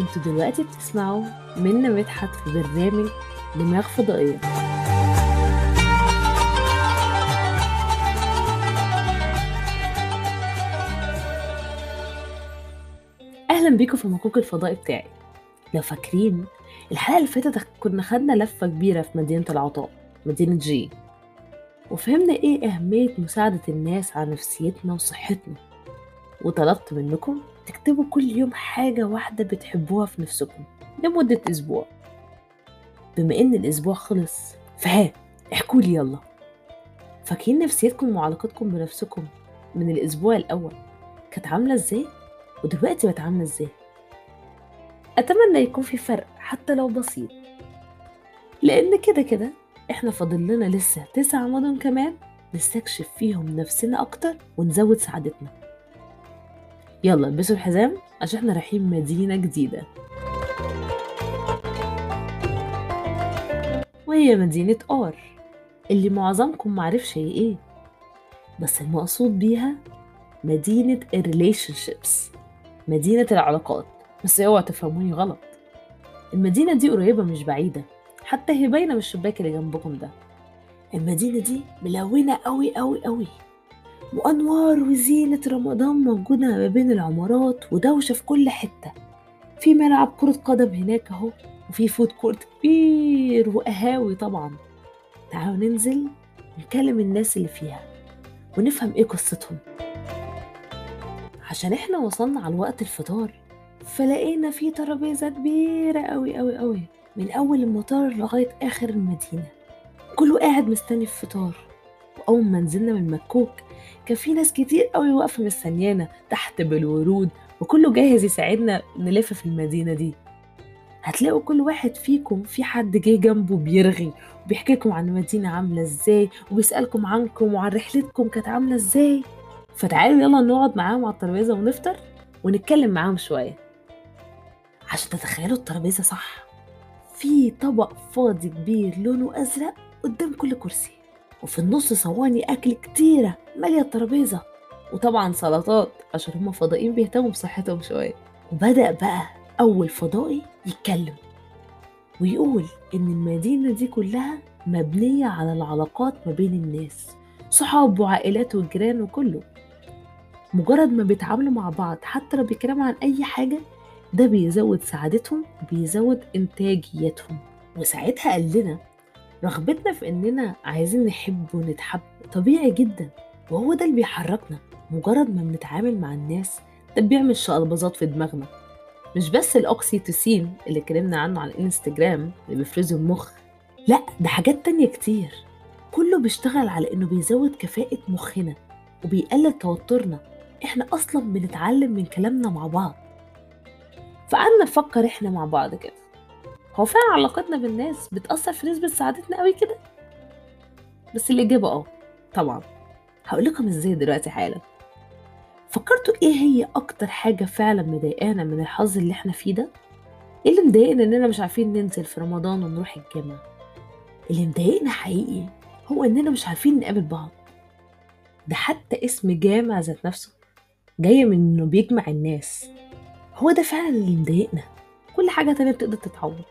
أنتوا دلوقتي بتسمعوا منا مدحت في برنامج دماغ فضائية. أهلا بيكم في المكوك الفضائي بتاعي. لو فاكرين الحلقة اللي فاتت كنا خدنا لفة كبيرة في مدينة العطاء مدينة جي. وفهمنا إيه أهمية مساعدة الناس على نفسيتنا وصحتنا. وطلبت منكم تكتبوا كل يوم حاجة واحدة بتحبوها في نفسكم لمدة أسبوع. بما إن الأسبوع خلص فها احكولي يلا. فاكرين نفسيتكم وعلاقتكم بنفسكم من الأسبوع الأول كانت عاملة إزاي؟ ودلوقتي بقت عاملة إزاي؟ أتمنى يكون في فرق حتى لو بسيط. لأن كده كده إحنا فاضل لنا لسه تسع مدن كمان نستكشف فيهم نفسنا أكتر ونزود سعادتنا. يلا البسوا الحزام عشان إحنا رايحين مدينة جديدة. وهي مدينة R اللي معظمكم معرفش هي إيه بس المقصود بيها مدينة ال relationships مدينة العلاقات. بس اوعوا تفهموني غلط. المدينة دي قريبة مش بعيدة حتى هي باينة من الشباك اللي جنبكم ده. المدينة دي ملونة قوي قوي قوي وأنوار وزينة رمضان موجودة ما بين العمارات ودوشة في كل حتة. في ملعب كرة قدم هناك أهو وفي food court كبير وقهاوي طبعا. تعالوا ننزل نكلم الناس اللي فيها ونفهم إيه قصتهم. عشان إحنا وصلنا على وقت الفطار فلقينا في ترابيزة كبيرة قوي قوي قوي من أول المطار لغاية آخر المدينة. كله قاعد مستني الفطار. وأول ما نزلنا من مكوك كان في ناس كتير قوي واقفة مستنيانا تحت بالورود وكله جاهز يساعدنا نلف في المدينة دي. هتلاقوا كل واحد فيكم في حد جه جنبه بيرغي وبيحكي لكم عن المدينة عاملة إزاي وبيسألكم عنكم وعن رحلتكم كانت عاملة إزاي. فتعالوا يلا نقعد معاهم على الترابيزة ونفطر ونتكلم معاهم شوية. عشان تتخيلوا الترابيزة صح في طبق فاضي كبير لونه أزرق قدام كل كرسي وفي النص صواني أكل كتيرة. مالية الترابيزة. وطبعا سلطات عشان هما فضائيين بيهتموا بصحتهم شوية. وبدأ بقى أول فضائي يتكلم. ويقول إن المدينة دي كلها مبنية على العلاقات ما بين الناس. صحاب وعائلات وجيران وكله. مجرد ما بيتعاملوا مع بعض حتى لو بيتكلموا عن أي حاجة ده بيزود سعادتهم وبيزود إنتاجيتهم. وساعتها قال لنا رغبتنا في إننا عايزين نحب ونتحب طبيعي جدا. وهو ده اللي بيحركنا مجرد ما بنتعامل مع الناس ده بيعمل شقلباظات في دماغنا. مش بس الأوكسيتوسين اللي اتكلمنا عنه على الإنستجرام اللي بيفرزوا المخ لا ده حاجات تانية كتير. كله بيشتغل على إنه بيزود كفاءة مخنا وبيقلل توترنا. إحنا أصلا بنتعلم من كلامنا مع بعض. فقعدنا نفكر إحنا مع بعض كده. هو فعلا علاقتنا بالناس بتأثر في نسبة سعادتنا قوي كده؟ بس الإجابة آه طبعا. هقول لكم إزاي دلوقتي حالا. فكرتوا إيه هي أكتر حاجة فعلا مضايقانا من الحظ اللي إحنا فيه ده؟ إيه اللي مضايقنا إننا مش عارفين ننزل في رمضان ونروح الجامعة؟ اللي مضايقنا حقيقي هو إننا مش عارفين نقابل بعض. ده حتى اسم جامع ذات نفسه جاي من إنه بيجمع الناس. هو ده فعلا اللي مضايقنا. كل حاجة تانية بتقدر تتعوض.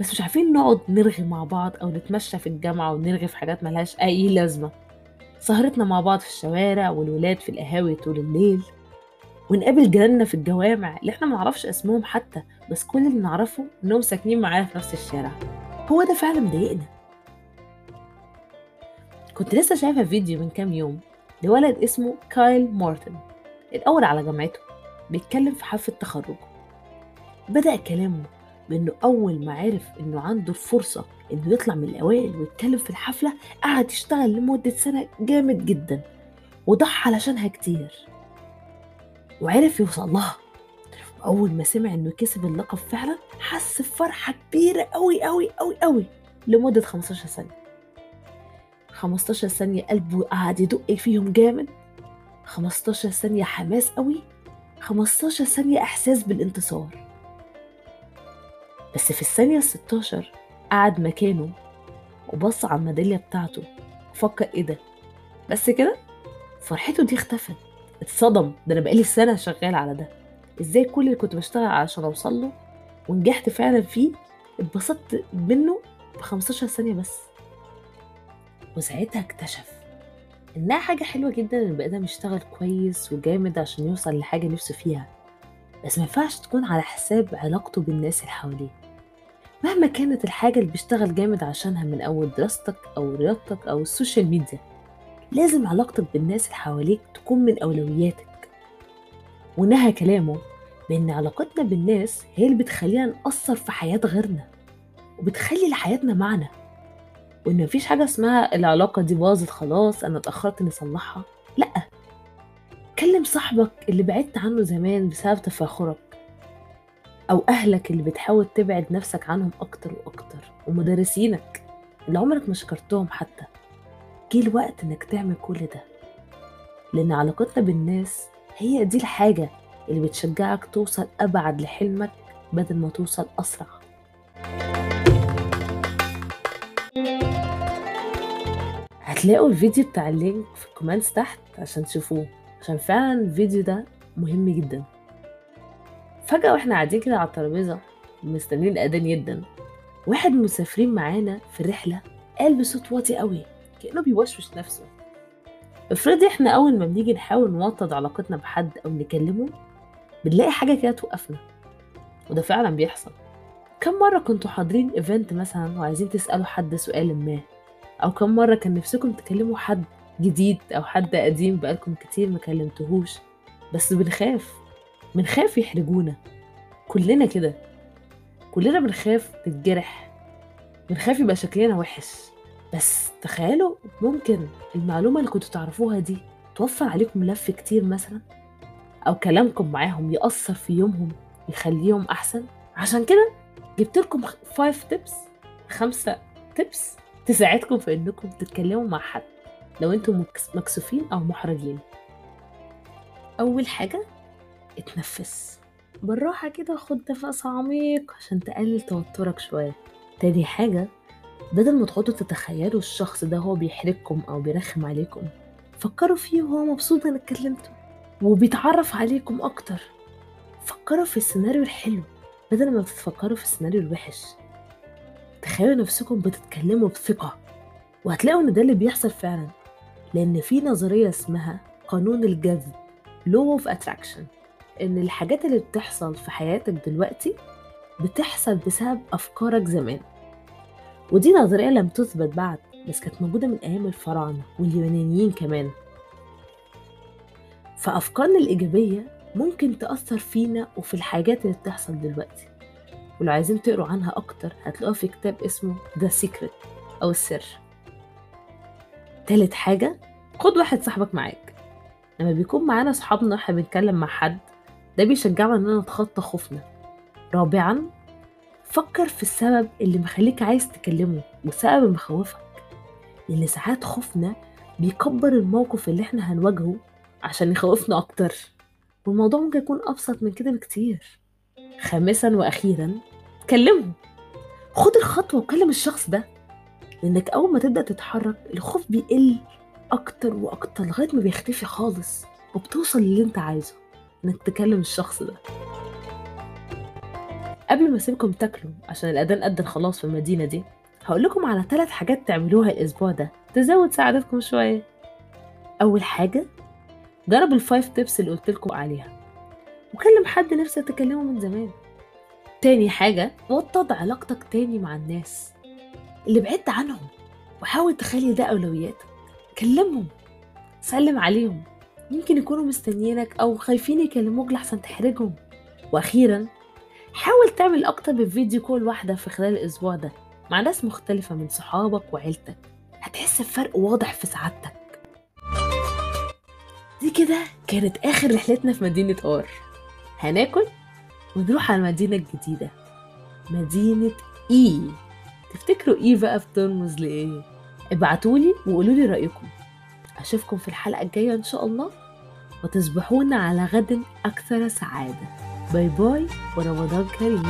بس مش عارفين نقعد نرغي مع بعض أو نتمشى في الجامعة ونرغي في حاجات ملهاش أي لازمة. سهرتنا مع بعض في الشوارع والولاد في القهاوي طول الليل ونقابل جيراننا في الجوامع اللي إحنا منعرفش اسمهم حتى بس كل اللي نعرفه إنهم ساكنين معانا في نفس الشارع. هو ده فعلا مضايقنا. كنت لسه شايفة فيديو من كام يوم لولد اسمه كايل مارتن الأول على جامعته بيتكلم في حفلة تخرجه بدأ كلامه بإنه أول ما عرف إنه عنده الفرصة إنه يطلع من الأوائل ويتكلم في الحفلة قعد يشتغل لمدة سنة جامد جدا وضحى علشانها كتير. وعرف يوصل لها. وأول ما سمع إنه كسب اللقب فعلا حس بفرحة كبيرة أوي أوي أوي أوي لمدة 15 ثانية. 15 ثانية قلبه قعد يدق فيهم جامد. 15 ثانية حماس قوي 15 ثانية إحساس بالانتصار. بس في الثانية الستاشر قعد مكانه وبص على الميدالية بتاعته وفكر إيه ده؟ بس كده فرحته دي اختفت اتصدم ده أنا بقالي سنة شغال على ده. إزاي كل اللي كنت بشتغل عشان أوصل له ونجحت فعلا فيه اتبسطت منه ب 15 ثانية بس. وساعتها اكتشف إنها حاجة حلوة جدا إن البني آدم يشتغل كويس وجامد عشان يوصل لحاجة نفسه فيها بس ما ينفعش تكون على حساب علاقته بالناس اللي حواليه. مهما كانت الحاجة اللي بيشتغل جامد عشانها من أول دراستك أو رياضتك أو ال social media لازم علاقتك بالناس اللي حواليك تكون من أولوياتك. ونهى كلامه بأن علاقتنا بالناس هي اللي بتخلينا نأثر في حياة غيرنا وبتخلي لحياتنا معنى. وإن مفيش حاجة اسمها العلاقة دي باظت خلاص أنا اتأخرت إني أصلحها لأ. كلم صاحبك اللي بعدت عنه زمان بسبب تفاخرك. أو أهلك اللي بتحاول تبعد نفسك عنهم أكتر وأكتر ومدرسينك اللي عمرك ما شكرتهم حتى. جه الوقت إنك تعمل كل ده. لأن علاقتنا بالناس هي دي الحاجة اللي بتشجعك توصل أبعد لحلمك بدل ما توصل أسرع. هتلاقوا الفيديو بتاع ال link في ال comments تحت عشان تشوفوه عشان فعلا الفيديو ده مهم جدا. فجأة وإحنا قاعدين كده على الترابيزة مستنيين الأذان جدا. واحد من المسافرين معانا في الرحلة قال بصوت واطي قوي كأنه بيوشوش نفسه. افرضي إحنا أول ما بنيجي نحاول نوطد علاقتنا بحد أو نكلمه بنلاقي حاجة كده توقفنا. وده فعلا بيحصل. كم مرة كنتوا حاضرين ايفنت مثلا وعايزين تسألوا حد سؤال ما؟ أو كم مرة كان نفسكم تكلموا حد جديد أو حد قديم بقالكم كتير ما كلمتهوش؟ بس بنخاف. بنخاف يحرجونا. كلنا كده. كلنا بنخاف نتجرح. بنخاف يبقى شكلنا وحش. بس تخيلوا ممكن المعلومة اللي كنتوا تعرفوها دي توفر عليكم لف كتير مثلا؟ أو كلامكم معاهم يأثر في يومهم يخليهم أحسن؟ عشان كده جبت لكم 5 tips خمسة tips تساعدكم في إنكم تتكلموا مع حد. لو أنتم مكسوفين أو محرجين. أول حاجة اتنفس. بالراحة كده خد نفس عميق عشان تقلل توترك شوية. تاني حاجة بدل ما تقعدوا تتخيلوا الشخص ده هو بيحرجكم أو بيرخم عليكم فكروا فيه وهو مبسوط إنك كلمته وبيتعرف عليكم أكتر. فكروا في السيناريو الحلو بدل ما بتفكروا في السيناريو الوحش. تخيلوا نفسكم بتتكلموا بثقة وهتلاقوا إن ده اللي بيحصل فعلا لأن في نظرية اسمها قانون الجذب Law of Attraction. إن الحاجات اللي بتحصل في حياتك دلوقتي بتحصل بسبب أفكارك زمان. ودي نظرية لم تثبت بعد بس كانت موجودة من أيام الفراعنة واليونانيين كمان. فأفكارنا الإيجابية ممكن تأثر فينا وفي الحاجات اللي بتحصل دلوقتي. ولو عايزين تقروا عنها أكتر هتلاقوها في كتاب اسمه The Secret أو السر. تالت حاجة خد واحد صاحبك معاك. لما بيكون معانا صحابنا إحنا بنتكلم مع حد ده بيشجعنا اننا نتخطى خوفنا. رابعا فكر في السبب اللي مخليك عايز تكلمه وسبب مخوفك لأن ساعات خوفنا بيكبر الموقف اللي إحنا هنواجهه عشان يخوفنا أكتر. والموضوع ممكن يكون أبسط من كده بكتير. خامسا وأخيرا كلمه. خد الخطوة وكلم الشخص ده لأنك أول ما تبدأ تتحرك الخوف بيقل أكتر وأكتر لغاية ما بيختفي خالص وبتوصل للي أنت عايزه. إنك تكلم الشخص ده. قبل ما أسيبكم تاكلوا عشان الأذان اذن خلاص في المدينة دي هقول لكم على ثلاث حاجات تعملوها الأسبوع ده تزود سعادتكم شوية. أول حاجة جرب ال five tips اللي قلت لكم عليها وكلم حد نفسك تكلمه من زمان. تاني حاجة وطد علاقتك تاني مع الناس اللي بعدت عنهم وحاول تخلي ده أولوياتك. كلمهم سلم عليهم. يمكن يكونوا مستنيينك أو خايفين يكلموك لحسن تحرجهم. وأخيرا حاول تعمل أكتر من video call واحدة في خلال الأسبوع ده مع ناس مختلفة من صحابك وعيلتك. هتحس بفرق واضح في سعادتك. دي كده كانت آخر رحلتنا في مدينة R هناكل ونروح على المدينة الجديدة. مدينة A. تفتكروا A بقى بترمز لإيه؟ ابعتولي وقولولي رأيكم. أشوفكم في الحلقة الجاية إن شاء الله وتصبحون على غد أكثر سعادة. باي باي ورمضان كريم.